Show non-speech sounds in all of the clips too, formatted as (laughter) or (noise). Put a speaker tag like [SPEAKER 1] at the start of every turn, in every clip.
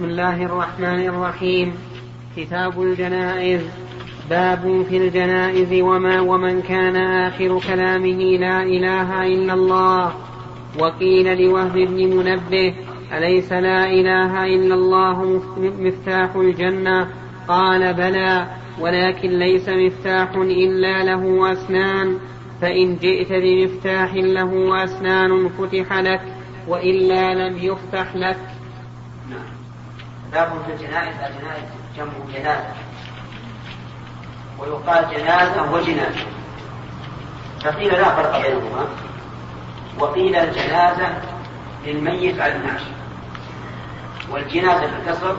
[SPEAKER 1] بسم الله الرحمن الرحيم. كتاب الجنائز. باب في الجنائز وما ومن كان آخر كلامه لا إله إلا الله. وقيل لوهب بن منبه أليس لا إله إلا الله مفتاح الجنة؟ قال بلى ولكن ليس مفتاح إلا له أسنان. فإن جئت بمفتاح له أسنان فتح لك وإلا لم يفتح لك.
[SPEAKER 2] نعم. باب في الجنائز الجنائز جمع جنازة. ويقال جنازة وجنازة. فقيل لا فرق بينهما. وقيل الجنازة للميت على النعش. والجنازة بالكسر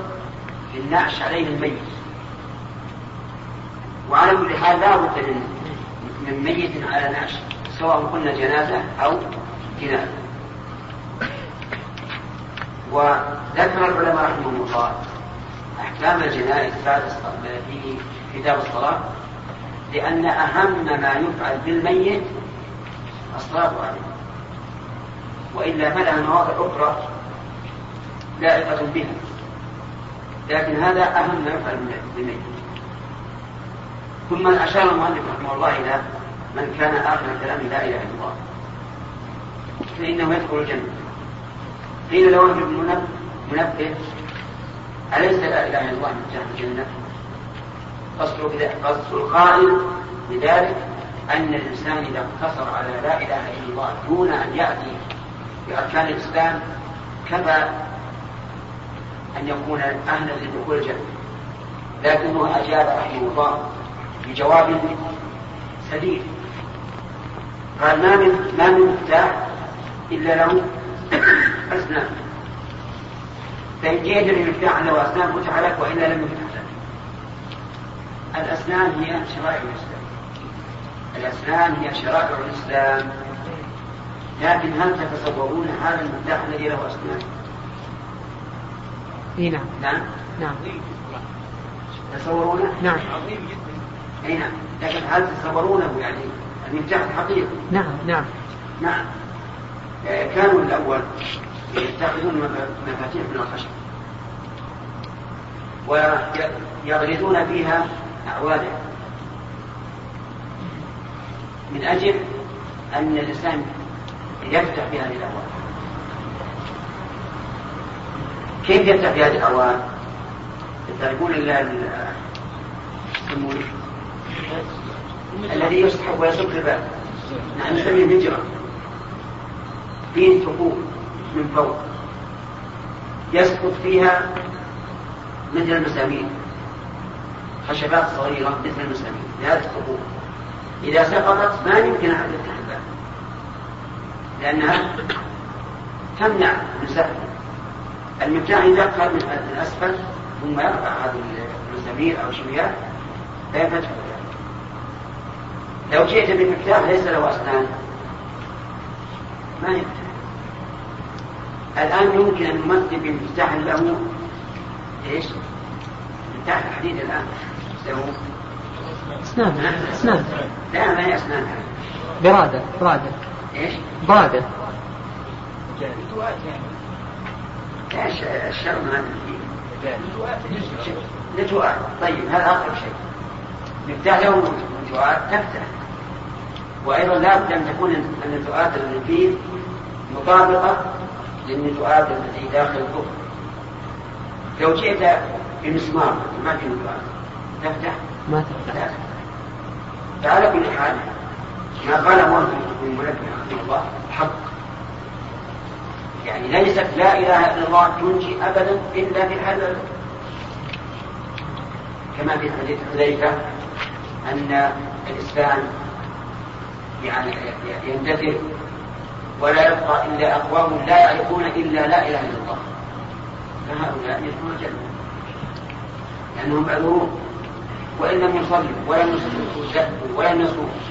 [SPEAKER 2] للنعش عليه الميت. وعلى كل حال لا بد من من ميت على نعش سواء قلنا جنازة أو جنازة. وذكر العلماء رحمهم الله أحكام الجنائز بعد في كتاب الصلاة لأن أهم ما يفعل بالميت الصلاة عليه. وإلا فلها مواضع أخرى لائقة بها. لكن هذا أهم ما يفعل بالميت. ثم أشار المؤلف رحمه الله إلى من كان آخر كلام لا إله إلا الله فإنه يدخل الجنة. قيل له ابن منبه. أليس لا من جهة الجنة؟ قصد القائل بذلك أن الإنسان إذا اقتصر على لا إله إلا الله دون أن يأتي بأركان الإسلام كفى أن يكون أهلا لدخول الجنة. لكنه أجاب رحمه الله بجواب سديد قال ما من ما من مفتاح إلا له أسنان فإن جئت بمفتاح له أسنان فتح لك وإلا لم يفتح لك. الأسنان هي شرائع الإسلام. الأسنان هي شرائع الإسلام. لكن هل تتصورون هذا المفتاح الذي له أسنان؟
[SPEAKER 1] إي نعم.
[SPEAKER 2] نعم؟
[SPEAKER 1] نعم.
[SPEAKER 2] تصورونه؟
[SPEAKER 1] نعم.
[SPEAKER 2] عظيم جدا. إي نعم. لكن هل تتصورونه يعني المفتاح الحقيقي؟
[SPEAKER 1] نعم نعم.
[SPEAKER 2] نعم. آه، كانوا الأول. يتخذون مفاتيح من الخشب. ويغرزون فيها أعوادا من أجل أن الإنسان يفتح بهذه الأعواد. كيف يفتح بهذه الأعواد؟ تعرفون الذي يسحب ويصب الباب. نحن نسميه الهجرة. فيه ثقوب. من فوق. يسقط فيها مثل المسامير. خشبات صغيرة مثل المسامير. لهذه الثقوب إذا سقطت ما يمكن أحد يفتح الباب لأنها (coughs) تمنع من سحب المفتاح يدخل من الأسفل ثم يرفع هذه المسامير أو شويات لا يفتح لو جئت بمفتاح ليس له أسنان ما يفتح. الآن يمكن أن نمثل بمفتاح له إيش؟ مفتاح الحديد الآن. له
[SPEAKER 1] أسنان أسنان
[SPEAKER 2] لا ما هي أسنان
[SPEAKER 1] برادة برادة.
[SPEAKER 2] إيش؟
[SPEAKER 1] برادة.
[SPEAKER 2] إيش؟ الشر ما نتوءات طيب هذا اقرب شيء. مفتاح له نتوءات تفتح. وأيضا لا بد أن تكون النتوءات اللي فيه مطابقة للنتوءات التي داخل الكفر. لو جئت بمسمار ما في نتوءات تفتح؟
[SPEAKER 1] ما تفتح.
[SPEAKER 2] فعلى كل حال ما قال مولانا بن منبه رحمه الله حق. يعني ليست لا إله إلا الله تنجي ابدا إلا في الحلال كما في حديث حذيفة أن الاسلام يعني يندثر ولا يبقى إلا أقوام لا يعرفون إلا لا إله إلا الله. فهؤلاء يدخلون الجنة. لأنهم معذورون. وإن لم يصلوا ولم يصلوا ولم يصوموا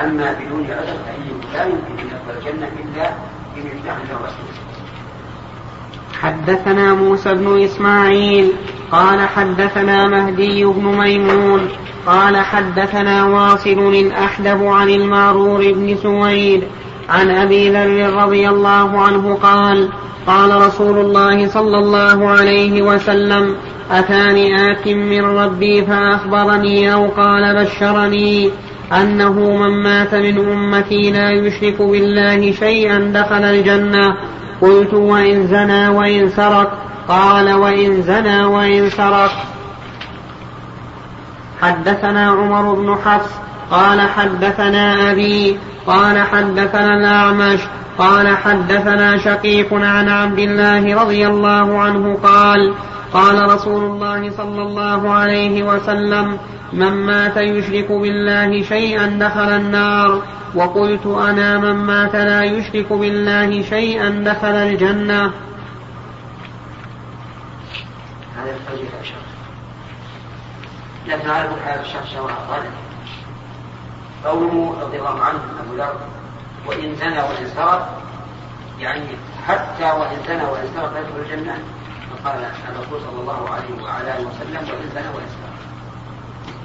[SPEAKER 2] أما بدون عذر فانه لا يمكن أن يدخل الجنة إلا بمفتاح له
[SPEAKER 1] حدثنا موسى بن إسماعيل. قال حدثنا مهدي بن ميمون. قال حدثنا واصل الأحدب عن المعرور بن سويد. عن أبي ذر رضي الله عنه قال قال رسول الله صلى الله عليه وسلم أتاني آت من ربي فأخبرني أو قال بشرني أنه من مات من أمتي لا يشرك بالله شيئا دخل الجنة. قلت وإن زنى وإن سرق. قال وإن زنى وإن سرق. حدثنا عمر بن حفص قال حدثنا أبي قال حدثنا الأعمش قال حدثنا شقيق عن عبد الله رضي الله عنه قال قال رسول الله صلى الله عليه وسلم من مات يشرك بالله شيئا دخل النار وقلت أنا من مات لا يشرك بالله شيئا دخل الجنة
[SPEAKER 2] هذا الشخص لكن حال الشخص سواء قوله رضي الله عنه أبو ذر وإن زنى وإن سرق يعني حتى وإن زنى وإن سرق يدخل الجنة. فقال الرسول صلى الله عليه وعلى آله وسلم وإن زنى وإن سرق.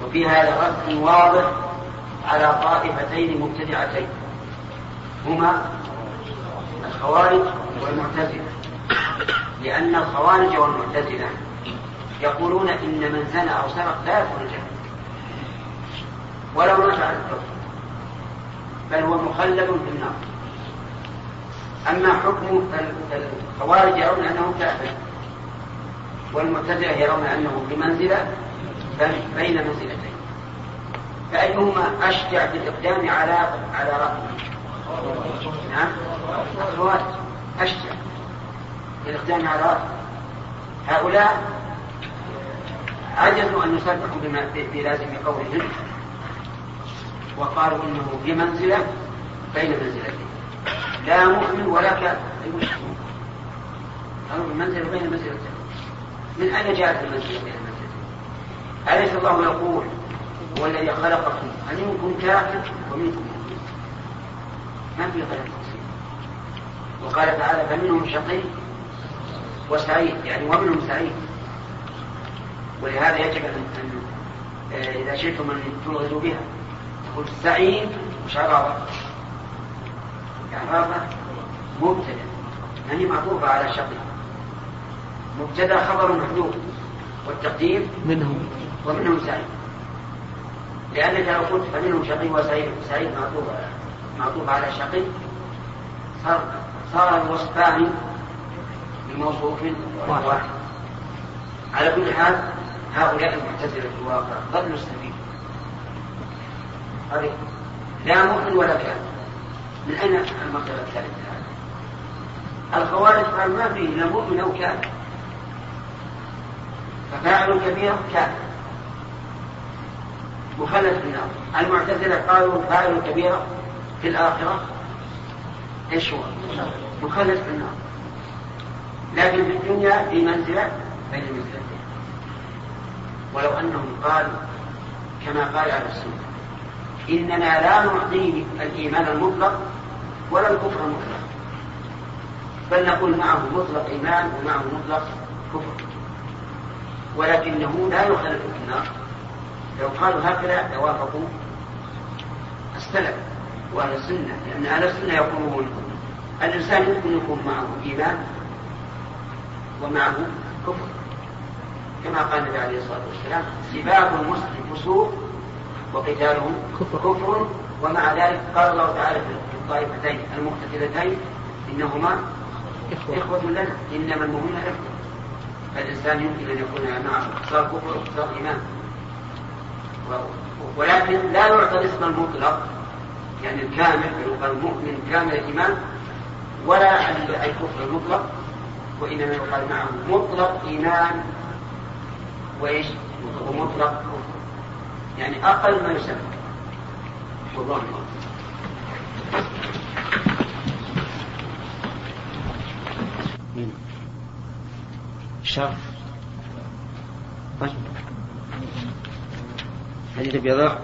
[SPEAKER 2] وفي هذا رد واضح على طائفتين مبتدعتين. هما الخوارج والمعتزلة. لأن الخوارج والمعتزلة يقولون إن من زنى أو سرق لا يدخل الجنة. ولو على الكفر بل هو مخلد في النار. أما حكم الخوارج يرون أنه كافر. والمعتزلة يرون أنه بمنزلة بين منزلتين. فأيهما أشجع في الإقدام على على رأيه؟ نعم. الخوارج أشجع في الإقدام على رأيه. هؤلاء عجزوا أن بما بلازم قولهم. وقالوا إنه بمنزلة بين منزلتين. لا مؤمن ولا كافر. قالوا بمنزلة بين منزلتين. من أين جاءت المنزلة بين المنزلتين أليس الله يقول هو الذي خلقكم فمنكم كافر ومنكم مؤمن ما في غير تفصيل وقال تعالى فمنهم شقي وسعيد. يعني ومنهم سعيد. ولهذا يجب أن إذا شئتم أن توغلوا بها. تقول سعيد وش عرابة؟ عرابة مبتدأ. يعني معطوفة على شقي مبتدأ خبر محذوف. والتقديم
[SPEAKER 1] منهم
[SPEAKER 2] ومنهم سعيد. لأنك لو قلت فمنهم شقي وسعيد سعيد معطوف معطوف على شقي. صار صار الوصفان بموصوف واحد. على كل حال هؤلاء المعتزلة في الواقع ضلوا السبيل. هذه لا مؤمن ولا كافر. من أين المرتبة الثالثة الخوارج قال ما فيه لا مؤمن أو كافر. ففاعل كبيرة كافر. مخلد في النار المعتزلة قالوا فاعل كبيرة في الآخرة. إيش هو؟ مخلد في النار لكن في الدنيا في منزلة بين المنزلتين ولو أنهم قالوا كما قال أهل السنة. إننا لا نعطيه الإيمان المطلق ولا الكفر المطلق. بل نقول معه مطلق إيمان ومعه مطلق كفر. ولكنه لا يخلد في النار لو قالوا هكذا لوافقوا السلف وأهل السنة لأن أهل السنة يقولون الإنسان يمكن يكون معه إيمان ومعه كفر. كما قال النبي عليه الصلاة والسلام سباب المسلم فسوق وقتاله كفر, ومع ذلك قال الله تعالى في الطائفتين المقتتلتين إنهما إخوة, لنا. إنما المؤمنون إخوة. فالإنسان يمكن أن يكون معه صار كفر وصار إيمان. ولكن لا يعطى الاسم المطلق يعني الكامل يقال المؤمن كامل الإيمان ولا الكفر المطلق وإنما يقال معه مطلق إيمان. وإيش؟ ومطلق يعني أقل ما يسمى. والله شرف طيب. حديث أبي ذر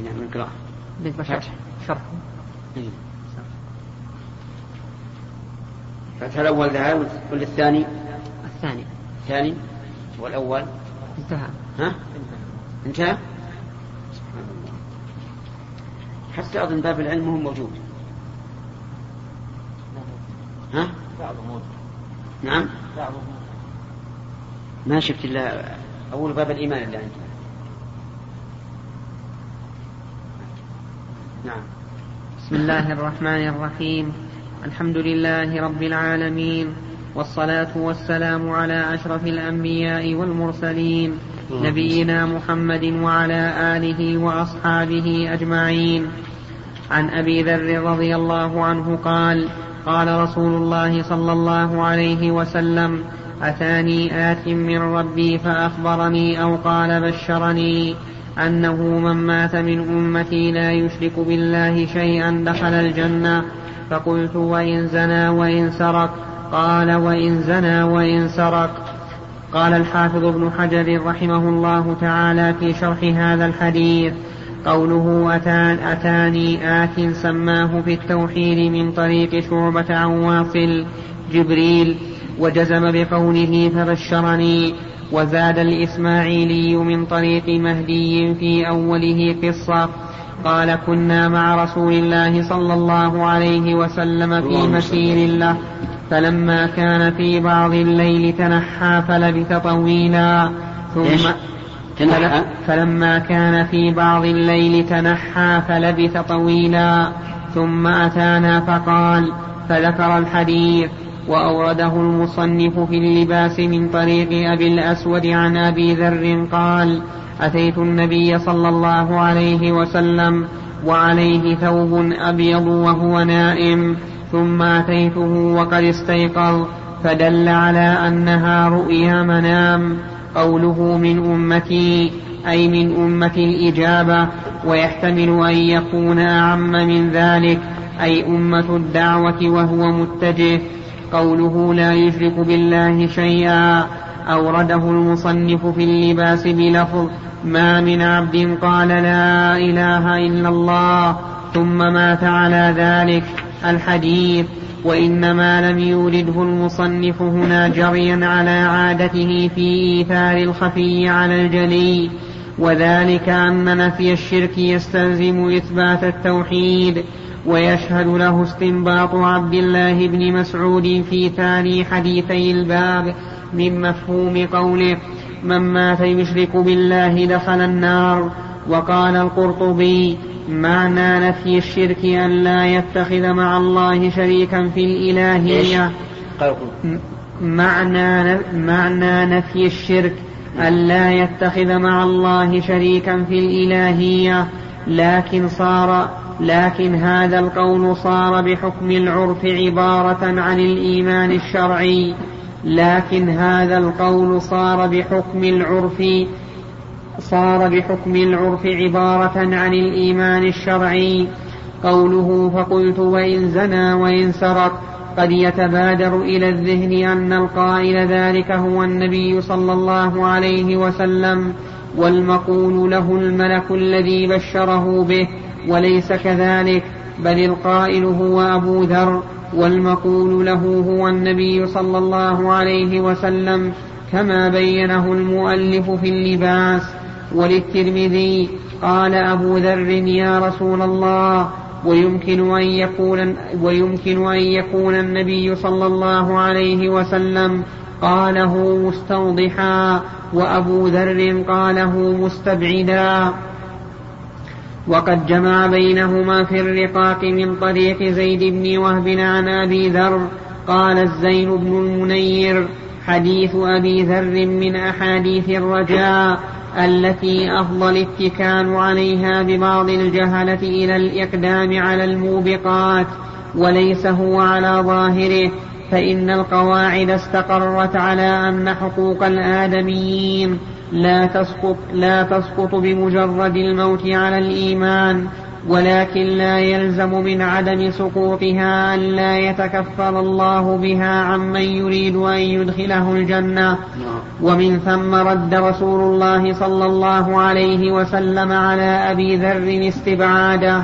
[SPEAKER 2] نعم نقرأ.
[SPEAKER 1] شرح شرح.
[SPEAKER 2] فتح الأول ذهب والثاني
[SPEAKER 1] الثاني؟
[SPEAKER 2] الثاني. والأول؟
[SPEAKER 1] انتهى.
[SPEAKER 2] ها؟ انتهى؟ سبحان الله حتى أظن باب العلم هو موجود. ها؟ نعم. ما شفت إلا أول باب الإيمان اللي عندي نعم.
[SPEAKER 1] بسم الله الرحمن الرحيم. الحمد لله رب العالمين والصلاة والسلام على أشرف الأنبياء والمرسلين نبينا محمد وعلى آله وأصحابه أجمعين. عن أبي ذر رضي الله عنه قال قال رسول الله صلى الله عليه وسلم أتاني آت من ربي فأخبرني أو قال بشرني. أنه من مات من أمتي لا يشرك بالله شيئا دخل الجنة. فقلت وإن زنى وإن سرق. قال وإن زنى وإن سرق. قال الحافظ ابن حجر رحمه الله تعالى في شرح هذا الحديث. قوله أتان أتاني آت سماه في التوحيد من طريق شعبة عن واصل جبريل وجزم بقوله فبشرني. وزاد الإسماعيلي من طريق مهدي في أوله قصة. قال كنا مع رسول الله صلى الله عليه وسلم في مسير له فلما كان في بعض الليل تنحى فلبث طويلا. ثم تنحى؟ فلما كان في بعض الليل تنحى فلبث طويلا. ثم أتانا فقال فذكر الحديث. وأورده المصنف في اللباس من طريق أبي الأسود عن أبي ذر قال أتيت النبي صلى الله عليه وسلم وعليه ثوب أبيض وهو نائم ثم أتيته وقد استيقظ فدل على أنها رؤيا منام قوله من أمتي أي من أمة الإجابة ويحتمل أن يكون أعم من ذلك أي أمة الدعوة وهو متجه قوله لا يشرك بالله شيئا أورده المصنف في اللباس بلفظ ما من عبد قال لا إله إلا الله ثم مات على ذلك الحديث وإنما لم يورده المصنف هنا جريا على عادته في إيثار الخفي على الجلي وذلك أن نفي الشرك يستلزم إثبات التوحيد ويشهد له استنباط عبد الله بن مسعود في ثاني حديثي الباب من مفهوم قوله من مات يشرك بالله دخل النار. وقال القرطبي معنى نفي الشرك أن لا يتخذ مع الله شريكا في الإلهية. معنى معنى نفي الشرك أن لا يتخذ مع الله شريكا في الإلهية. لكن صار لكن هذا القول صار بحكم العرف عبارة عن الإيمان الشرعي. لكن هذا القول صار بحكم العرف صار بحكم العرف عبارة عن الإيمان الشرعي. قوله فقلت وإن زنى وإن سرق قد يتبادر إلى الذهن أن القائل ذلك هو النبي صلى الله عليه وسلم والمقول له الملك الذي بشره به. وليس كذلك بل القائل هو أبو ذر والمقول له هو النبي صلى الله عليه وسلم كما بينه المؤلف في اللباس. وللترمذي قال أبو ذر يا رسول الله ويمكن أن يكون ويمكن أن يكون النبي صلى الله عليه وسلم قاله مستوضحا وأبو ذر قاله مستبعدا. وقد جمع بينهما في الرقاق من طريق زيد بن وهب عن أبي ذر قال الزين بن المنير حديث أبي ذر من أحاديث الرجاء التي أفضل الاتكال عليها ببعض الجهلة إلى الإقدام على الموبقات وليس هو على ظاهره فإن القواعد استقرت على أن حقوق الآدميين لا تسقط لا تسقط بمجرد الموت على الإيمان ولكن لا يلزم من عدم سقوطها أن لا يتكفل الله بها عمن يريد أن يدخله الجنة. ومن ثم رد رسول الله صلى الله عليه وسلم على أبي ذر استبعاده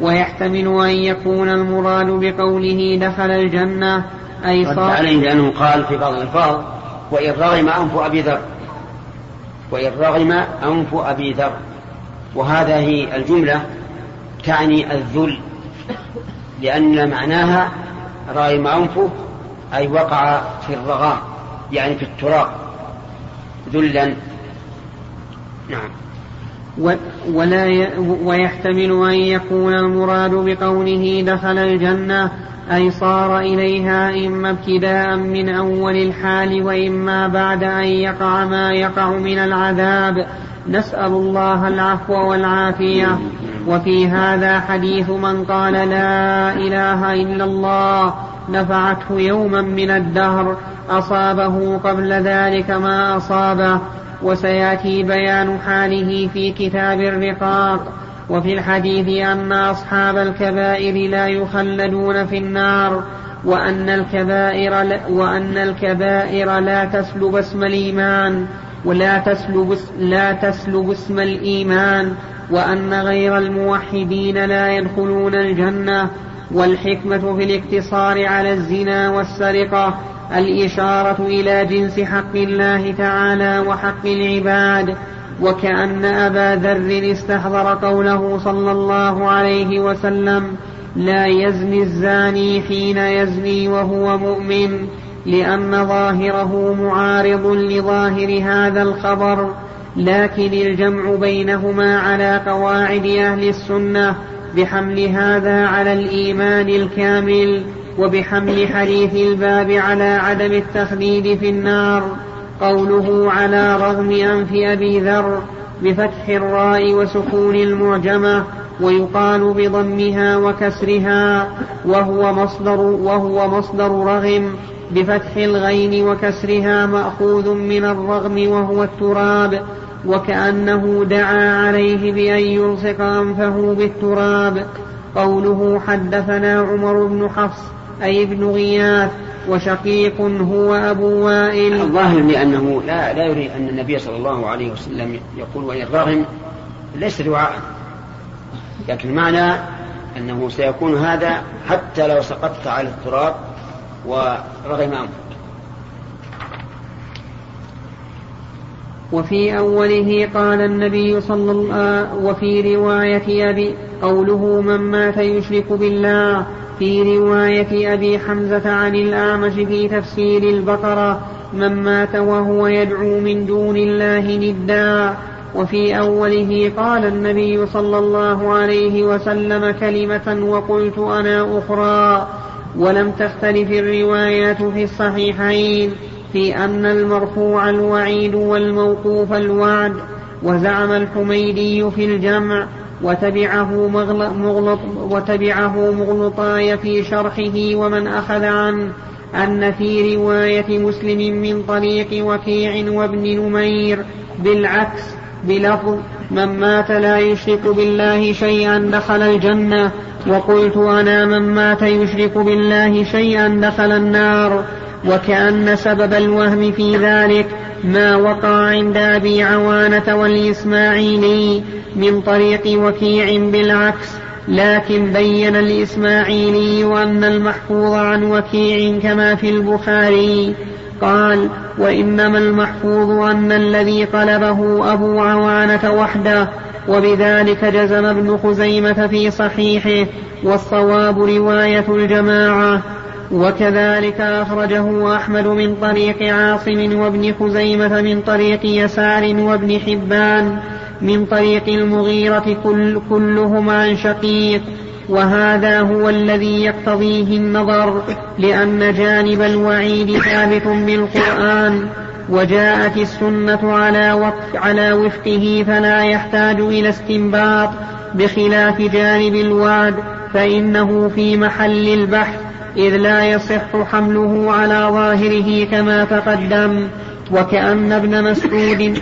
[SPEAKER 1] ويحتمل أن يكون المراد بقوله دخل الجنة أي
[SPEAKER 2] صار عليه لأنه قال في بعض الألفاظ وإن رغم أنف أبي ذر وإن رغم أنف أبي ذر وهذه الجملة تعني الذل لأن معناها رغم أنفه أي وقع في الرغام يعني في التراب ذلا. نعم.
[SPEAKER 1] ولا ي... ويحتمل أن يكون المراد بقوله دخل الجنة أي صار إليها إما ابتداء من أول الحال وإما بعد أن يقع ما يقع من العذاب. نسأل الله العفو والعافية. وفي هذا حديث من قال لا إله إلا الله نفعته يوما من الدهر أصابه قبل ذلك ما أصابه. وسيأتي بيان حاله في كتاب الرقاق وفي الحديث أن أصحاب الكبائر لا يخلدون في النار وأن الكبائر لا وأن الكبائر لا تسلب اسم الإيمان ولا تسلب لا تسلب اسم الإيمان وأن غير الموحدين لا يدخلون الجنة والحكمة في الاقتصار على الزنا والسرقة الإشارة إلى جنس حق الله تعالى وحق العباد وكأن أبا ذر استحضر قوله صلى الله عليه وسلم لا يزني الزاني حين يزني وهو مؤمن لأن ظاهره معارض لظاهر هذا الخبر لكن الجمع بينهما على قواعد أهل السنة بحمل هذا على الإيمان الكامل. وبحمل حديث الباب على عدم التخليد في النار قوله على رغم أنف أبي ذر بفتح الراء وسكون المعجمة ويقال بضمها وكسرها وهو مصدر وهو مصدر رغم بفتح الغين وكسرها مأخوذ من الرغم وهو التراب وكأنه دعا عليه بأن يلصق أنفه بالتراب. قوله حدثنا عمر بن حفص أي ابن غياث وشقيق هو أبو وائل.
[SPEAKER 2] الظاهر لأنه لا, لا يريد أن النبي صلى الله عليه وسلم يقول وإن رغم ليس دعاء لكن معنى أنه سيكون هذا حتى لو سقطت على التراب ورغم أنفك
[SPEAKER 1] وفي أوله قال النبي صلى الله وفي رواية أبي قوله من مات يشرك بالله في رواية أبي حمزة عن الأعمش في تفسير البقرة من مات وهو يدعو من دون الله ندا. وفي أوله قال النبي صلى الله عليه وسلم كلمة وقلت أنا أخرى. ولم تختلف الروايات في الصحيحين في أن المرفوع الوعيد والموقوف الوعد وزعم الحميدي في الجمع وتبعه مغلط وتبعه مغلطاي في شرحه ومن أخذ عنه أن في رواية مسلم من طريق وكيع وابن نمير. بالعكس بلفظ من مات لا يشرك بالله شيئا دخل الجنة. وقلت أنا من مات يشرك بالله شيئا دخل النار. وكأن سبب الوهم في ذلك ما وقع عند أبي عوانة والإسماعيلي. من طريق وكيع بالعكس لكن بين الإسماعيلي أن المحفوظ عن وكيع كما في البخاري قال وإنما المحفوظ أن الذي قلبه أبو عوانة وحده وبذلك جزم ابن خزيمة في صحيحه والصواب رواية الجماعة. وكذلك أخرجه أحمد من طريق عاصم وابن خزيمة من طريق يسار وابن حبان. من طريق المغيرة كل كلهم عن شقيق وهذا هو الذي يقتضيه النظر لأن جانب الوعيد ثابت بالقرآن وجاءت السنة على وفق على وفقه فلا يحتاج إلى استنباط بخلاف جانب الوعد فإنه في محل البحث إذ لا يصح حمله على ظاهره كما تقدم وكأن ابن مسعود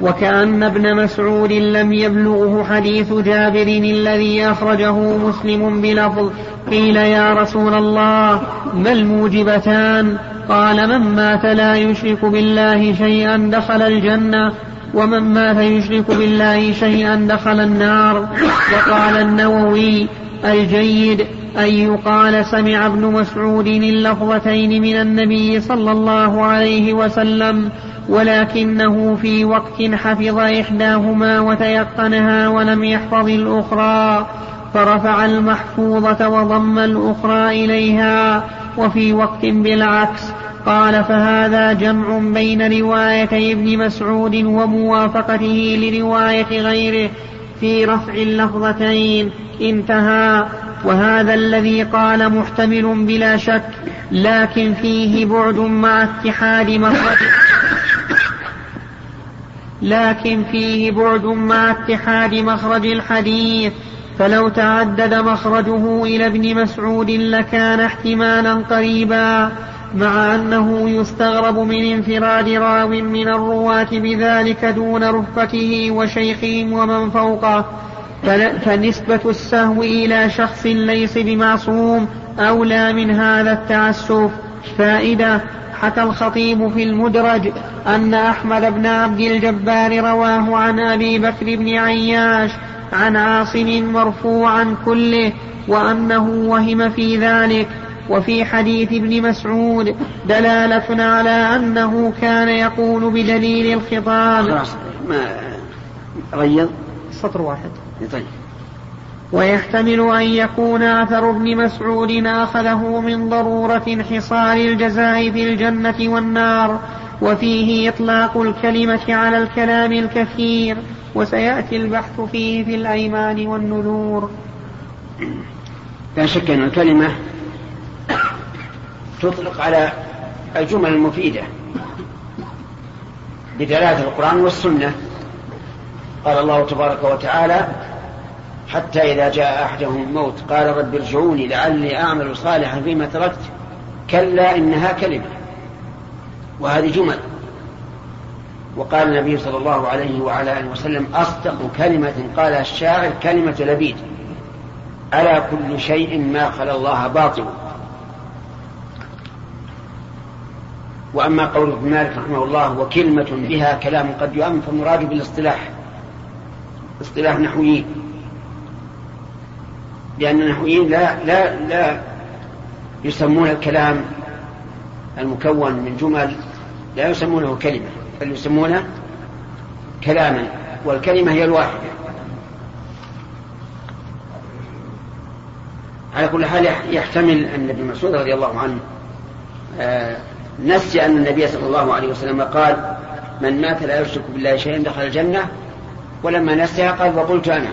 [SPEAKER 1] وكأن ابن مسعود لم يبلغه حديث جابر الذي أخرجه مسلم بلفظ قيل يا رسول الله ما الموجبتان؟ قال من مات لا يشرك بالله شيئا دخل الجنة ومن مات يشرك بالله شيئا دخل النار. وقال النووي الجيد أن يقال سمع ابن مسعود اللفظتين من النبي صلى الله عليه وسلم ولكنه في وقت حفظ إحداهما وتيقنها ولم يحفظ الأخرى فرفع المحفوظة وضم الأخرى إليها وفي وقت بالعكس قال فهذا جمع بين روايتي ابن مسعود وموافقته لرواية غيره في رفع اللفظتين انتهى. وهذا الذي قال محتمل بلا شك لكن فيه بعد مع اتحاد مخرج لكن فيه بعد مع اتحاد مخرج الحديث. فلو تعدد مخرجه إلى ابن مسعود لكان احتمالا قريبا مع أنه يستغرب من انفراد راو من الرواة بذلك دون رفقته وشيخهم ومن فوقه. فنسبة السهو إلى شخص ليس بمعصوم أولى من هذا التعسف. فائدة حكى الخطيب في المدرج أن أحمد بن عبد الجبار رواه عن أبي بكر بن عياش عن عاصم مرفوعا كله وأنه وهم في ذلك. وفي حديث ابن مسعود دلالة على أنه كان يقول بدليل الخطاب.
[SPEAKER 2] ما غيظ
[SPEAKER 1] سطر واحد.
[SPEAKER 2] طيب.
[SPEAKER 1] ويحتمل أن يكون أثر ابن مسعود أخذه من ضرورة انحصار الجزاء في الجنة والنار وفيه إطلاق الكلمة على الكلام الكثير وسيأتي البحث فيه في الأيمان والنذور.
[SPEAKER 2] لا شك أن الكلمة تطلق على الجمل المفيدة بدلالة القرآن والسنة. قال الله تبارك وتعالى حتى إذا جاء أحدهم الموت قال رب ارجعوني لعلي أعمل صالحا فيما تركت. كلا إنها كلمة وهذه جمل. وقال النبي صلى الله عليه وعلى آله وسلم أصدق كلمة قالها الشاعر كلمة لبيد. ألا كل شيء ما خلا الله باطل. وأما قول ابن مالك رحمه الله وكلمة بها كلام قد يؤمن فالمراد بالإصطلاح. اصطلاح نحويين. لأن النحويين لا لا لا يسمون الكلام المكون من جمل لا يسمونه كلمة بل يسمونه كلاما والكلمة هي الواحدة. على كل حال يحتمل أن ابن مسعود رضي الله عنه آه نسي أن النبي صلى الله عليه وسلم قال من مات لا يشرك بالله شيئا دخل الجنة ولما نسيها قال وقلت أنا.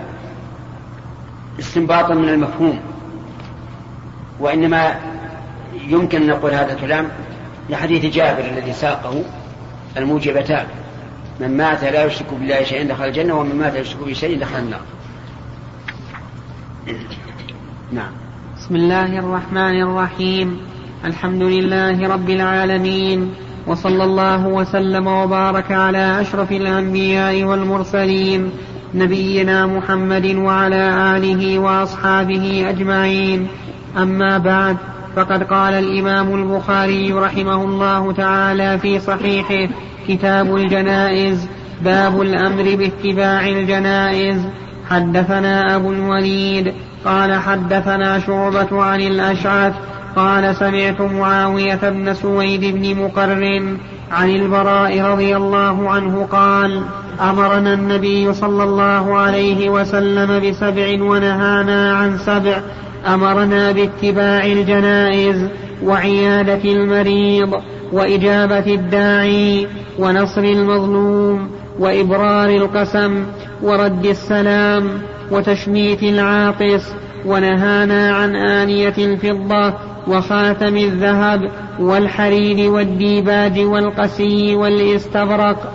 [SPEAKER 2] استنباطا من المفهوم. وإنما يمكن أن نقول هذا الكلام لحديث جابر الذي ساقه الموجبتان. من مات لا يشرك بالله شيئا دخل الجنة ومن مات يشرك بشيء دخل النار. (clears throat)
[SPEAKER 1] نعم. بسم الله الرحمن الرحيم. الحمد لله رب العالمين. وصلى الله وسلم وبارك على أشرف الأنبياء والمرسلين نبينا محمد وعلى آله وأصحابه أجمعين. أما بعد فقد قال الإمام البخاري رحمه الله تعالى في صحيحه كتاب الجنائز باب الأمر باتباع الجنائز. حدثنا أبو الوليد قال حدثنا شعبة عن الأشعث قال سمعت معاوية بن سويد بن مقرن عن البراء رضي الله عنه قال أمرنا النبي صلى الله عليه وسلم بسبع ونهانا عن سبع. أمرنا باتباع الجنائز وعيادة المريض وإجابة الداعي ونصر المظلوم وإبرار القسم ورد السلام وتشميت العاطس ونهانا عن آنية الفضة وخاتم الذهب والحرير والديباج والقسي والاستبرق.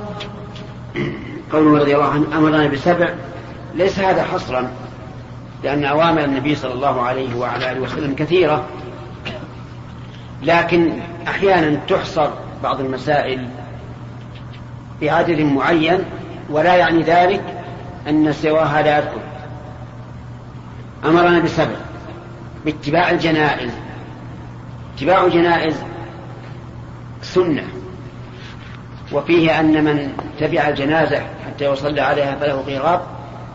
[SPEAKER 2] قوله رضي الله عنه أمرنا بسبع. ليس هذا حصرا لأن أوامر النبي صلى الله عليه وعلى آله وسلم كثيرة. لكن أحيانا تحصر بعض المسائل بعدد معين ولا يعني ذلك أن سواها لا يدخل. أمرنا بسبع باتباع الجنائز. اتباع الجنائز سنة وفيه أن من تبع الجنازة حتى يصلى عليها فله قيراط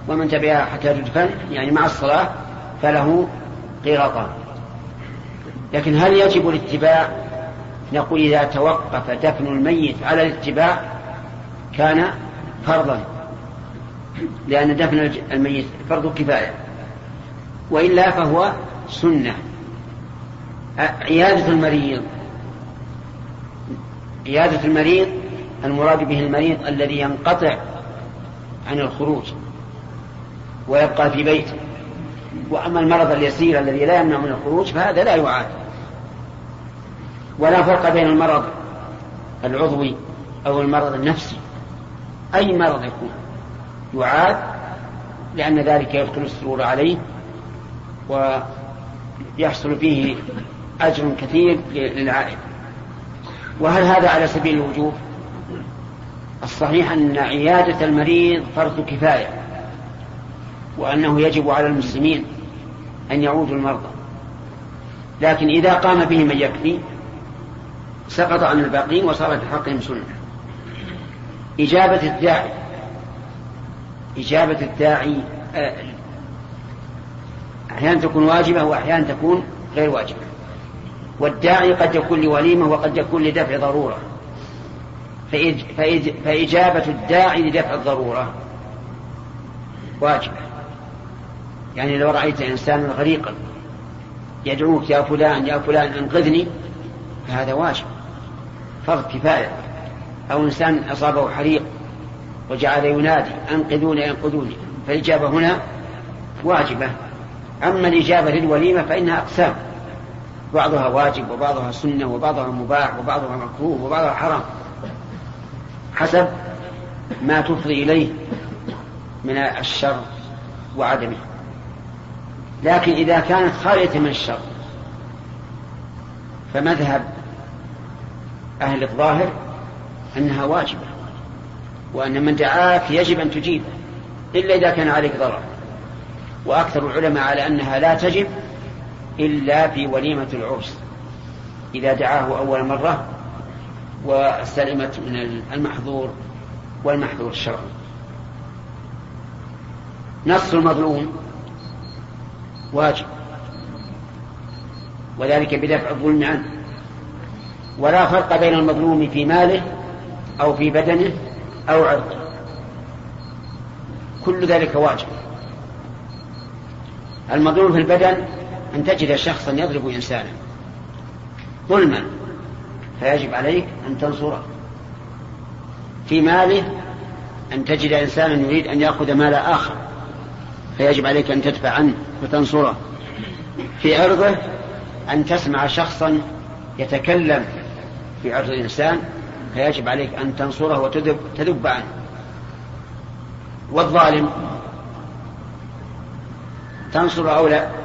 [SPEAKER 2] ومن تبعها حتى تدفن يعني مع الصلاة فله قيراطان. لكن هل يجب الاتباع؟ نقول إذا توقف دفن الميت على الاتباع كان فرضا لأن دفن الميت فرض كفاية وإلا فهو سنة. عيادة المريض. عيادة المريض المراد به المريض الذي ينقطع عن الخروج ويبقى في بيته. وأما المرض اليسير الذي لا يمنع من الخروج فهذا لا يعاد. ولا فرق بين المرض العضوي أو المرض النفسي. أي مرض يكون يعاد لأن ذلك يدخل السرور عليه ويحصل فيه أجر كثير للعائد. وهل هذا على سبيل الوجوب؟ الصحيح أن عيادة المريض فرض كفاية وأنه يجب على المسلمين أن يعودوا المرضى. لكن إذا قام به من يكفي سقط عن الباقين وصار في حقهم سنة. إجابة الداعي إجابة الداعي آه، أحيانا تكون واجبة وأحيانا تكون غير واجبة. والداعي قد يكون لوليمة وقد يكون لدفع ضرورة. فإجابة الداعي لدفع الضرورة واجبة. يعني لو رأيت إنسانا غريقا يدعوك يا فلان يا فلان أنقذني فهذا واجب. فرض كفاية. أو إنسان أصابه حريق وجعل ينادي أنقذوني أنقذوني. فالإجابة هنا واجبة. أما الإجابة للوليمة فإنها أقسام. بعضها واجب وبعضها سنة وبعضها مباح وبعضها مكروه وبعضها حرام. حسب ما تفضي إليه من الشر وعدمه. لكن إذا كانت خالية من الشر فمذهب أهل الظاهر أنها واجبة وأن من دعاك يجب أن تجيبه إلا إذا كان عليك ضرر. وأكثر العلماء على أنها لا تجب إلا في وليمة العرس. إذا دعاه أول مرة وسلمت من المحظور والمحظور الشرعي. نص المظلوم واجب. وذلك بدفع الظلم عنه. ولا فرق بين المظلوم في ماله أو في بدنه أو عرضه. كل ذلك واجب. المظلوم في البدن أن تجد شخصا يضرب إنسانا. ظلما. فيجب عليك أن تنصره. في ماله أن تجد إنسانا يريد أن يأخذ مال آخر. فيجب عليك أن تدفع عنه وتنصره. في عرضه أن تسمع شخصا يتكلم في عرض الإنسان. فيجب عليك أن تنصره وتذب عنه. والظالم تنصر أو لا؟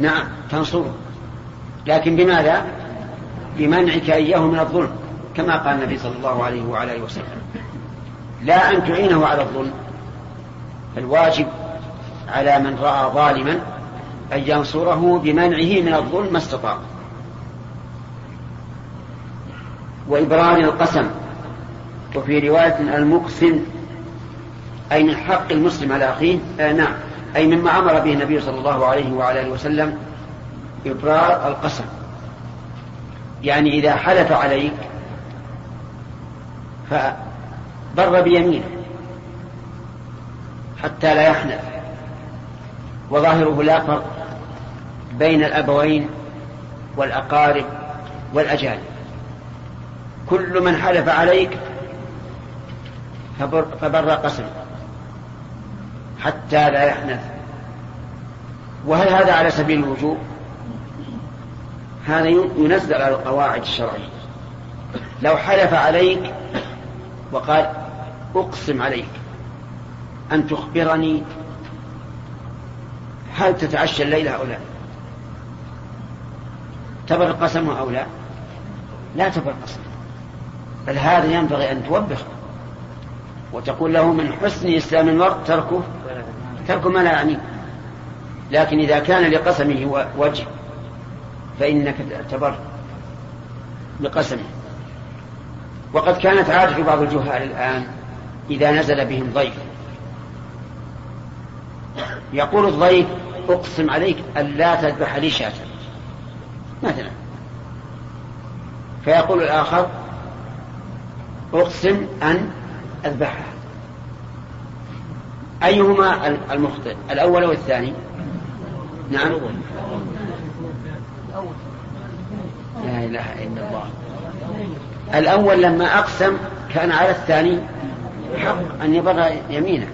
[SPEAKER 2] نعم تنصره. لكن بماذا؟ بمنعك إياه من الظلم كما قال النبي صلى الله عليه وعلى آله وسلم. لا أن تعينه على الظلم. فالواجب على من رأى ظالما أن ينصره بمنعه من الظلم ما استطاع. وإبرار القسم. وفي رواية المقسم أي من حق المسلم على أخيه آه نعم. أي مما أمر به النبي صلى الله عليه وعلى آله وسلم إبرار القسم. يعني إذا حلف عليك فبر بيمينه حتى لا يحنث وظاهره لا فرق بين الأبوين والأقارب والأجانب. كل من حلف عليك فبر, فبر قسم حتى لا يحنث. وهل هذا على سبيل الوجوب؟ هذا ينزل على القواعد الشرعية. لو حلف عليك وقال أقسم عليك أن تخبرني هل تتعشى الليلة أو لا؟ تبر القسم أو لا؟ لا تبر القسم. بل هذا ينبغي أن توبخ وتقول له من حسن إسلام المرء تركه ترك ما لا يعني لكن إذا كان لقسمه وجه فإنك تبر بقسمه. وقد كانت عادة بعض الجهال الآن إذا نزل بهم ضيف. يقول الضيف أقسم عليك أن لا تذبح لي شاة. مثلا. فيقول الآخر أقسم أن أذبحها. أيهما المخطئ؟ الأول أو الثاني؟ نعم. لا إله إلا الله. الأول لما أقسم كان على الثاني حق أن يبر يمينه.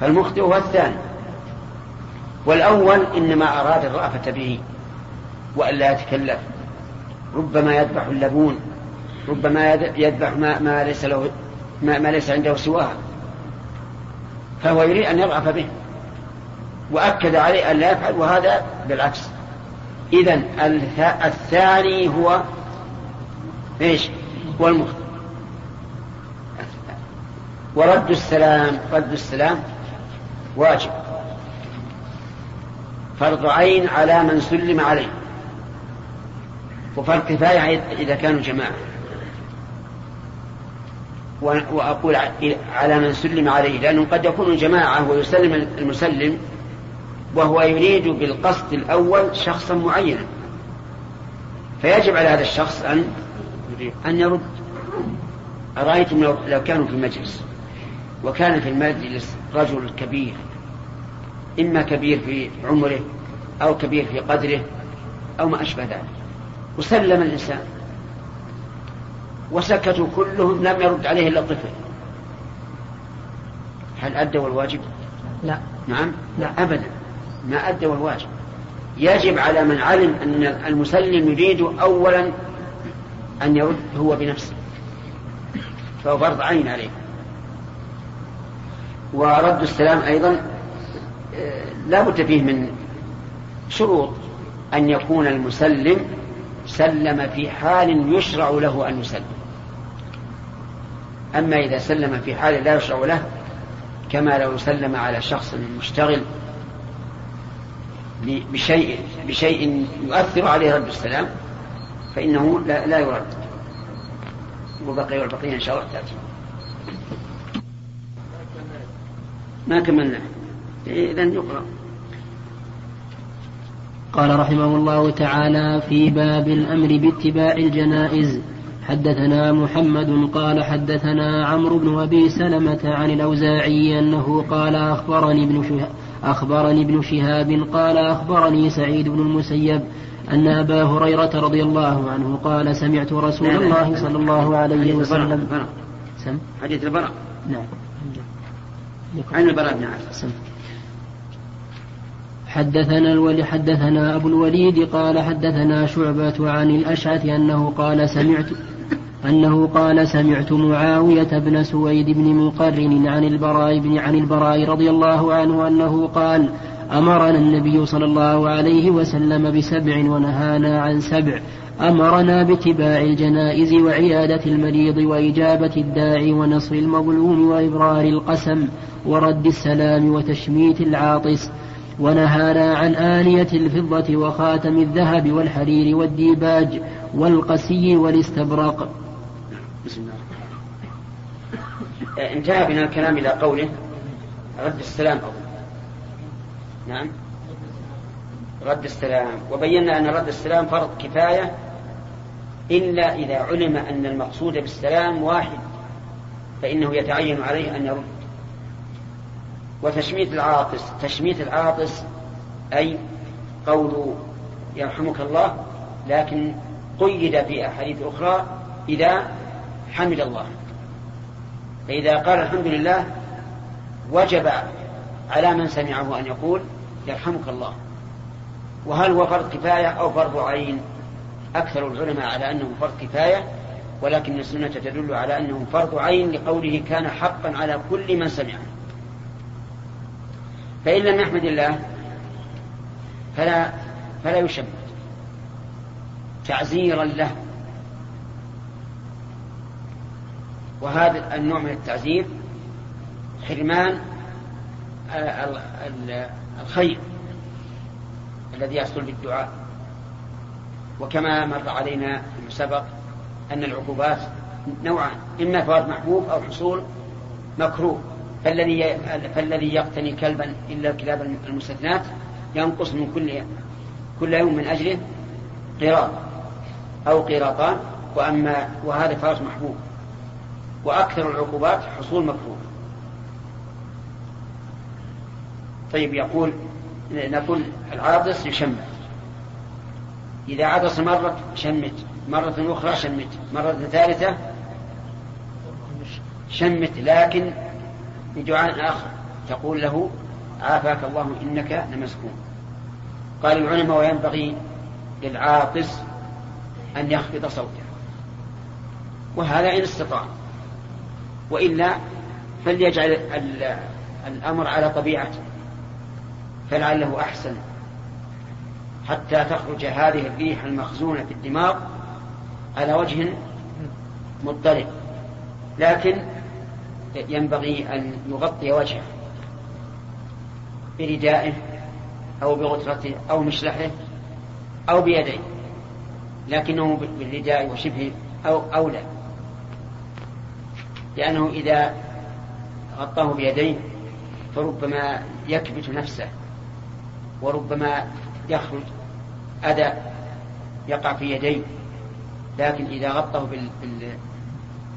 [SPEAKER 2] فالمخطئ هو الثاني. والأول إنما أراد الرأفة به وألا يتكلف. ربما يذبح اللبون ربما يذبح ما, ما ليس له ما, ما ليس عنده سواه فهو يريد أن يرأف به. وأكد عليه أن لا يفعل وهذا بالعكس. إذا الثاني هو إيش؟ هو المخطئ ورد السلام رد السلام واجب. فرض عين على من سلم عليه. وفرض كفاية إذا كانوا جماعة. وأقول على من سلم عليه لأنه قد يكون جماعة ويسلم المسلم وهو يريد بالقصد الأول شخصا معينا. فيجب على هذا الشخص أن أن يرد. أرأيتم لو, لو كانوا في مجلس وكان في المجلس رجل كبير إما كبير في عمره أو كبير في قدره أو ما أشبه ذلك. وسلم الإنسان. وسكتوا كلهم لم يرد عليه إلا الطفل. هل أدوا الواجب؟
[SPEAKER 1] لا.
[SPEAKER 2] نعم؟ لا. أبدا. ما أدوا الواجب يجب على من علم أن المسلم يريد أولا أن يرد هو بنفسه. فهو فرض عين عليه. ورد السلام أيضا آه، لا بد فيه من شروط. أن يكون المسلم سلم في حال يشرع له أن يسلم. أما إذا سلم في حال لا يشرع له كما لو سلم على شخص مشتغل بشيء بشيء يؤثر عليه رد السلام فإنه لا, لا يرد. وبقي والبقية إن شاء الله تأتي. ما كملنا. إذا يقرأ.
[SPEAKER 3] قال رحمه الله تعالى في باب الأمر باتباع الجنائز. حدثنا محمد قال حدثنا عمرو بن أبي سلمة عن الأوزاعي أنه قال أخبرني ابن شهاب أخبرني ابن شهاب قال أخبرني سعيد بن المسيب أن أبا هريرة رضي الله عنه قال سمعت رسول الله صلى الله عليه وسلم.
[SPEAKER 2] سم؟ حديث البراء.
[SPEAKER 3] نعم.
[SPEAKER 2] عن البراء بن عازب.
[SPEAKER 3] حدثنا الولي حدثنا أبو الوليد قال حدثنا شعبة عن الأشعث أنه قال سمعت أنه قال سمعت معاوية بن سويد بن مقرن عن البراء بن عن البراء رضي الله عنه أنه قال أمرنا النبي صلى الله عليه وسلم بسبع ونهانا عن سبع. أمرنا باتباع الجنائز وعيادة المريض وإجابة الداعي ونصر المظلوم وإبرار القسم ورد السلام وتشميت العاطس. ونهانا عن آنية الفضة وخاتم الذهب والحرير والديباج والقسي والاستبرق بسم الله
[SPEAKER 2] انتهى بنا الكلام إلى قوله رد السلام أو نعم. رد السلام. وبينا أن رد السلام فرض كفاية إلا إذا علم أن المقصود بالسلام واحد فإنه يتعين عليه أن يرد. وتشميت العاطس. تشميت العاطس أي قول يرحمك الله لكن قيد في أحاديث أخرى إذا حمد الله. فإذا قال الحمد لله وجب على من سمعه أن يقول يرحمك الله. وهل هو فرض كفاية أو فرض عين؟ أكثر العلماء على أنه فرض كفاية ولكن السنة تدل على أنه فرض عين لقوله كان حقا على كل من سمعه. فإن لم يحمد الله فلا فلا يشمت تعزيرا له. وهذا النوع من التعزير حرمان الخير الذي يحصل بالدعاء. وكما مر علينا في سبق أن العقوبات نوعان إما فوات محبوب أو حصول مكروه. فالذي فالذي يقتني كلبا إلا الكلاب المستثنات ينقص من كل كل يوم من أجله قراط أو قراطان وأما وهذا فراش محبوب. وأكثر العقوبات حصول مكروه. طيب يقول نقول العاطس يشمت إذا عطس مرة شمت مرة أخرى شمت مرة ثالثة شمت لكن بدعاء آخر تقول له عافاك الله إنك لمسكون. قال العلماء وينبغي للعاطس أن يخفض صوته. وهذا إن استطاع. وإلا فليجعل الأمر على طبيعته فلعله أحسن حتى تخرج هذه الريح المخزونة في الدماغ على وجه مضطرب. لكن ينبغي أن يغطي وجهه بردائه أو بغترته أو مشلحه أو بيديه لكنه بالرداء وشبه أو أولى لأنه إذا غطاه بيديه فربما يكبت نفسه وربما يخرج أذى يقع في يديه. لكن إذا غطه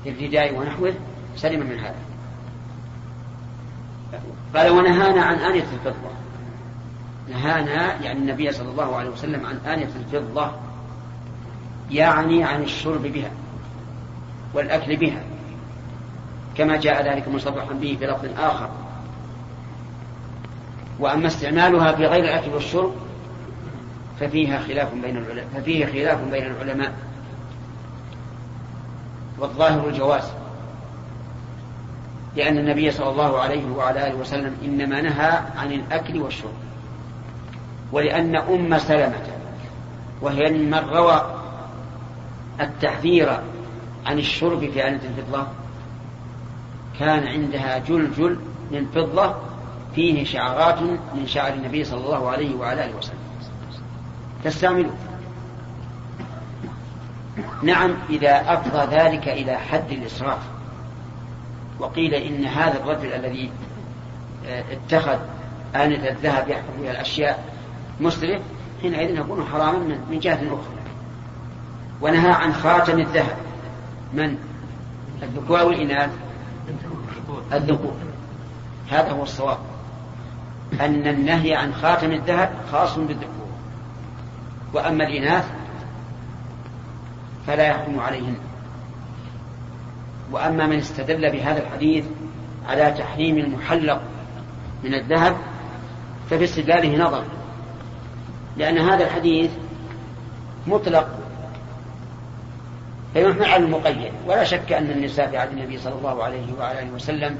[SPEAKER 2] بالرداء ونحوه سلم من هذا. قال ونهانا عن آنية الفضة. نهانا يعني النبي صلى الله عليه وسلم عن آنية الفضة يعني عن الشرب بها والأكل بها. كما جاء ذلك مصرحا به في لفظ آخر. وأما استعمالها في غير الأكل والشرب ففيها خلاف بين العلماء ففيه خلاف بين العلماء. والظاهر الجواز لأن النبي صلى الله عليه وعلى آله وسلم إنما نهى عن الأكل والشرب. ولأن أم سلمة وهي من روى التحذير عن الشرب في آنة الفضة كان عندها جلجل من فضة فيه شعرات من شعر النبي صلى الله عليه وعلى آله وسلم. تستعمله نعم إذا أفضى ذلك إلى حد الإسراف. وقيل إن هذا الرجل الذي آه، اتخذ آنة الذهب يحفظ بها الأشياء مسرف حينئذ يكون حراما من جهة أخرى. ونهى عن خاتم الذهب. من؟ الذكور والإناث. الذكور هذا هو الصواب. أن النهي عن خاتم الذهب خاص بالذكور. وأما الإناث فلا يحكم عليهن. وأما من استدل بهذا الحديث على تحريم المحلق من الذهب ففي استدلاله نظر. لأن هذا الحديث مطلق فيحمل على المقيد. ولا شك أن النساء في عهد النبي صلى الله عليه وعلى آله وسلم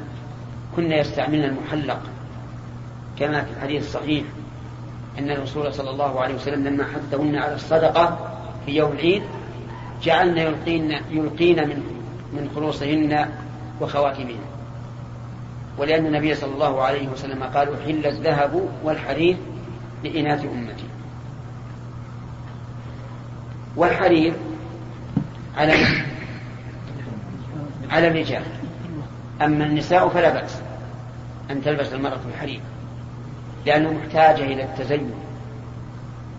[SPEAKER 2] كن يستعملن المحلق. كما في الحديث الصحيح أن الرسول صلى الله عليه وسلم لما حثهن على الصدقة في يوم العيد جعلن يلقين يلقين من من خلوصهن وخواتمهن. ولأن النبي صلى الله عليه وسلم قال أحل الذهب والحرير لإناث أمتي. والحرير على على الرجال. أما النساء فلا بأس أن تلبس المرأة الحرير لأنه محتاجة إلى التزين.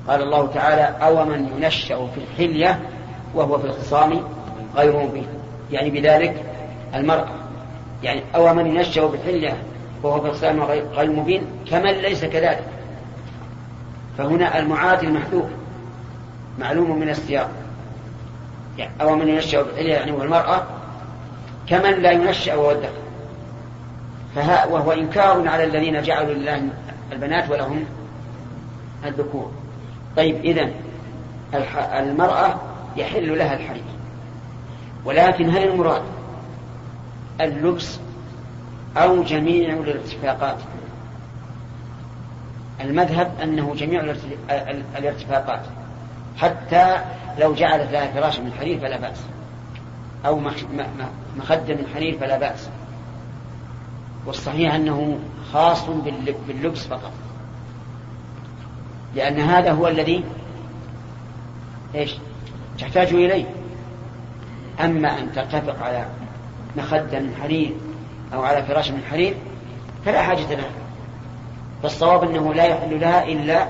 [SPEAKER 2] قال الله تعالى أو من ينشأ في الحلية وهو في الخصام غير مبين. يعني بذلك المرأة يعني أو من ينشأ في الحلية وهو في الخصام غير مبين كمن ليس كذلك. فهنا المعاد المحذوف معلوم من السياق. يعني أو من ينشأ الحلية يعني هو المرأة كمن لا ينشأ وهو الذكر فها وهو إنكار على الذين جعلوا لله البنات ولهم الذكور. طيب إذن المرأة يحل لها الحرير. ولكن هل المراد اللبس أو جميع الارتفاقات؟ المذهب أنه جميع الارتفاقات. حتى لو جعلت لها فراشا من حرير فلا بأس. أو مخدة من حرير فلا بأس. والصحيح أنه خاص باللبس فقط. لأن هذا هو الذي إيش؟ تحتاج إليه. أما أن تتفق على مخدة من حرير أو على فراش من حرير فلا حاجة لها. فالصواب أنه لا يحل لها إلا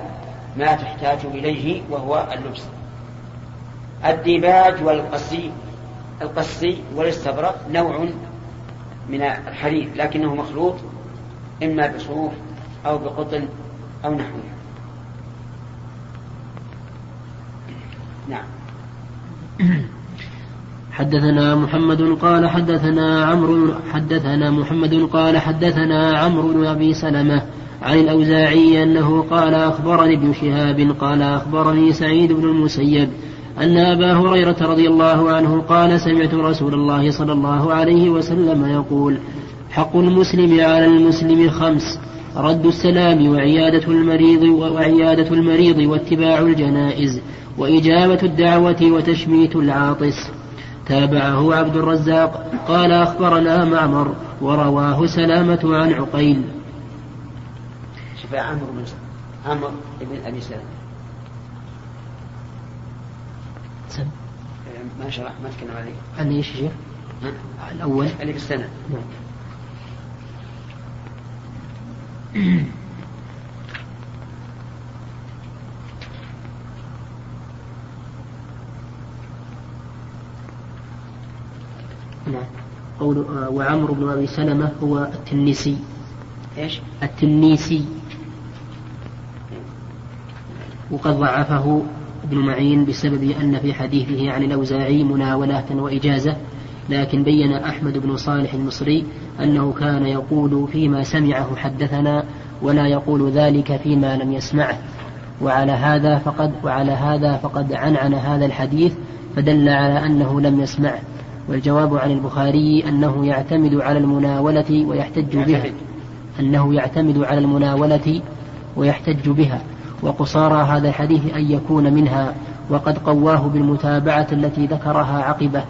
[SPEAKER 2] ما تحتاج إليه وهو اللبس. الديباج والقصي القصي والاستبرق نوع من الحرير لكنه مخلوط إما بصوف أو بقطن أو نحوه. نعم.
[SPEAKER 3] حدثنا محمد قال حدثنا عمرو حدثنا محمد قال حدثنا عمرو بن أبي سلمة عن الأوزاعي أنه قال أخبرني ابن شهاب قال أخبرني سعيد بن المسيب أن أبا هريرة رضي الله عنه قال سمعت رسول الله صلى الله عليه وسلم يقول حق المسلم على المسلم خمس رد السلام وعيادة المريض وعيادة المريض واتباع الجنائز وإجابة الدعوة وتشميت العاطس. تابعه عبد الرزاق. قال أخبرنا معمر ورواه سلامة عن عقيل.
[SPEAKER 2] شفاء عمرو بن عمرو بن أبي سلمة. ما شرح ما تكلم عليه.
[SPEAKER 3] عن إيش شيخ؟ الأول؟
[SPEAKER 2] اللي في السنة.
[SPEAKER 3] نعم. نعم. قول آه، وعمرو بن أبي سلمة هو التنيسي.
[SPEAKER 2] إيش؟
[SPEAKER 3] التنيسي. وقد ضعفه ابن معين بسبب أن في حديثه عن الأوزاعي مناولة وإجازة لكن بين أحمد بن صالح المصري أنه كان يقول فيما سمعه حدثنا ولا يقول ذلك فيما لم يسمعه. وعلى هذا فقد وعلى هذا فقد عنعن هذا الحديث فدل على أنه لم يسمعه. والجواب عن البخاري أنه يعتمد على المناولة ويحتج بها. أنه يعتمد على المناولة ويحتج بها. وقصارى هذا الحديث أن يكون منها وقد قواه بالمتابعة التي ذكرها عقبه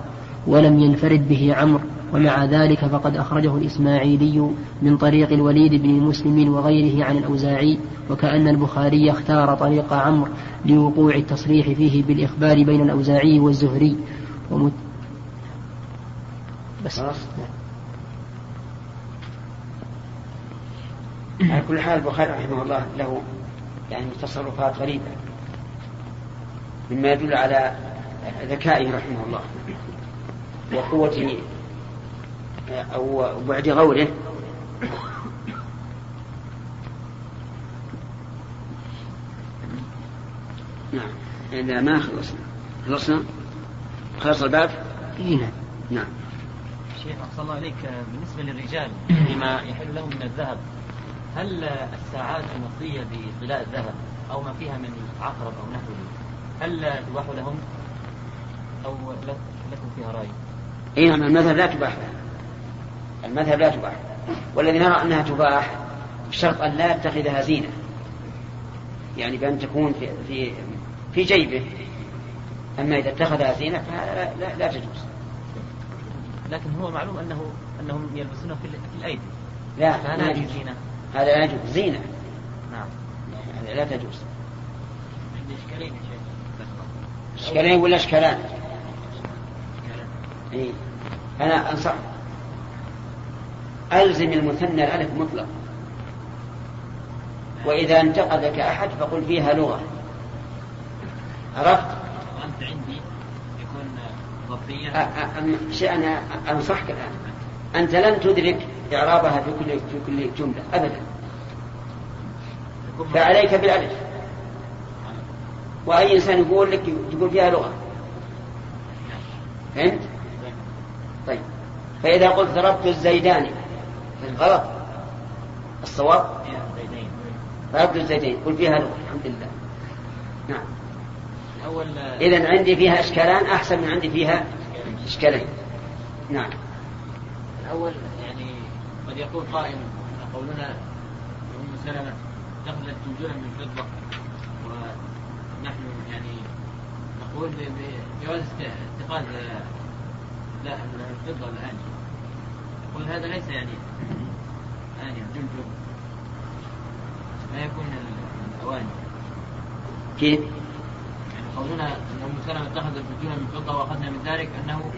[SPEAKER 3] ولم ينفرد به عمرو ومع ذلك فقد أخرجه الإسماعيلي من طريق الوليد بن مسلم وغيره عن الأوزاعي وكأن البخاري اختار طريق عمرو لوقوع التصريح فيه بالإخبار بين الأوزاعي والزهري. ومت... بس.
[SPEAKER 2] على كل حال البخاري رحمه الله له يعني تصرفات غريبة. مما يدل على ذكائه رحمه الله وقوة أو بعد غوره. نعم. إذا ما خلصنا. خلصنا؟ خلص الباب؟
[SPEAKER 3] نعم
[SPEAKER 2] نعم.
[SPEAKER 4] شيخ أحسن الله عليك بالنسبة للرجال لما يحل لهم من الذهب هل الساعات المطية بطلاء الذهب أو ما فيها من عقرب أو نحوه هل تباح لهم أو لكم فيها رأي؟
[SPEAKER 2] اي نعم المذهب لا تباح. المذهب لا تباح. والذي نرى أنها تباح بشرط أن لا يتخذها زينة. يعني بأن تكون في في في جيبه. أما إذا اتخذها زينة فهذا لا, لا تجوز.
[SPEAKER 4] لكن هو معلوم أنه أنهم يلبسونه في, الأيدي.
[SPEAKER 2] لا لا
[SPEAKER 4] يجوز
[SPEAKER 2] يجوز.
[SPEAKER 4] زينة؟
[SPEAKER 2] هذا لا يجوز. زينة.
[SPEAKER 4] نعم.
[SPEAKER 2] هذا لا تجوز.
[SPEAKER 4] إشكالين
[SPEAKER 2] إشكالين ولا اشكالان؟ إيه؟ أنا أنصح. ألزم المثنى الألف مطلق. وإذا انتقدك أحد فقل فيها لغة. عرفت؟
[SPEAKER 4] وأنت عندي يكون ضبطيا
[SPEAKER 2] أ- أ- شيء أنا أنصحك الآن. أنت لن تدرك إعرابها في كل في كل جملة ابدا.
[SPEAKER 4] يكون
[SPEAKER 2] فعليك بالألف. وأي إنسان يقول لك تقول فيها لغة. فهمت؟ طيب. فإذا قلت ضربت الزيداني غلط الصواب؟ ضربت الزيدين قل فيها لغة الحمد لله. نعم.
[SPEAKER 4] الأول
[SPEAKER 2] اذا عندي فيها إشكالان أحسن من عندي فيها إشكالين. نعم.
[SPEAKER 4] الأول يعني قد يقول قائل قولنا أم سلمة دخلت وجوها من فضة ونحن يعني نقول بجواز اتخاذ لا الفضة الآن. يقول هذا ليس يعني آنية جلجل لا يكون ال- الأواني
[SPEAKER 2] كيف؟
[SPEAKER 4] يعني قولنا أن أم سلمة اتخذت وجوها من فضة وأخذنا من ذلك أنه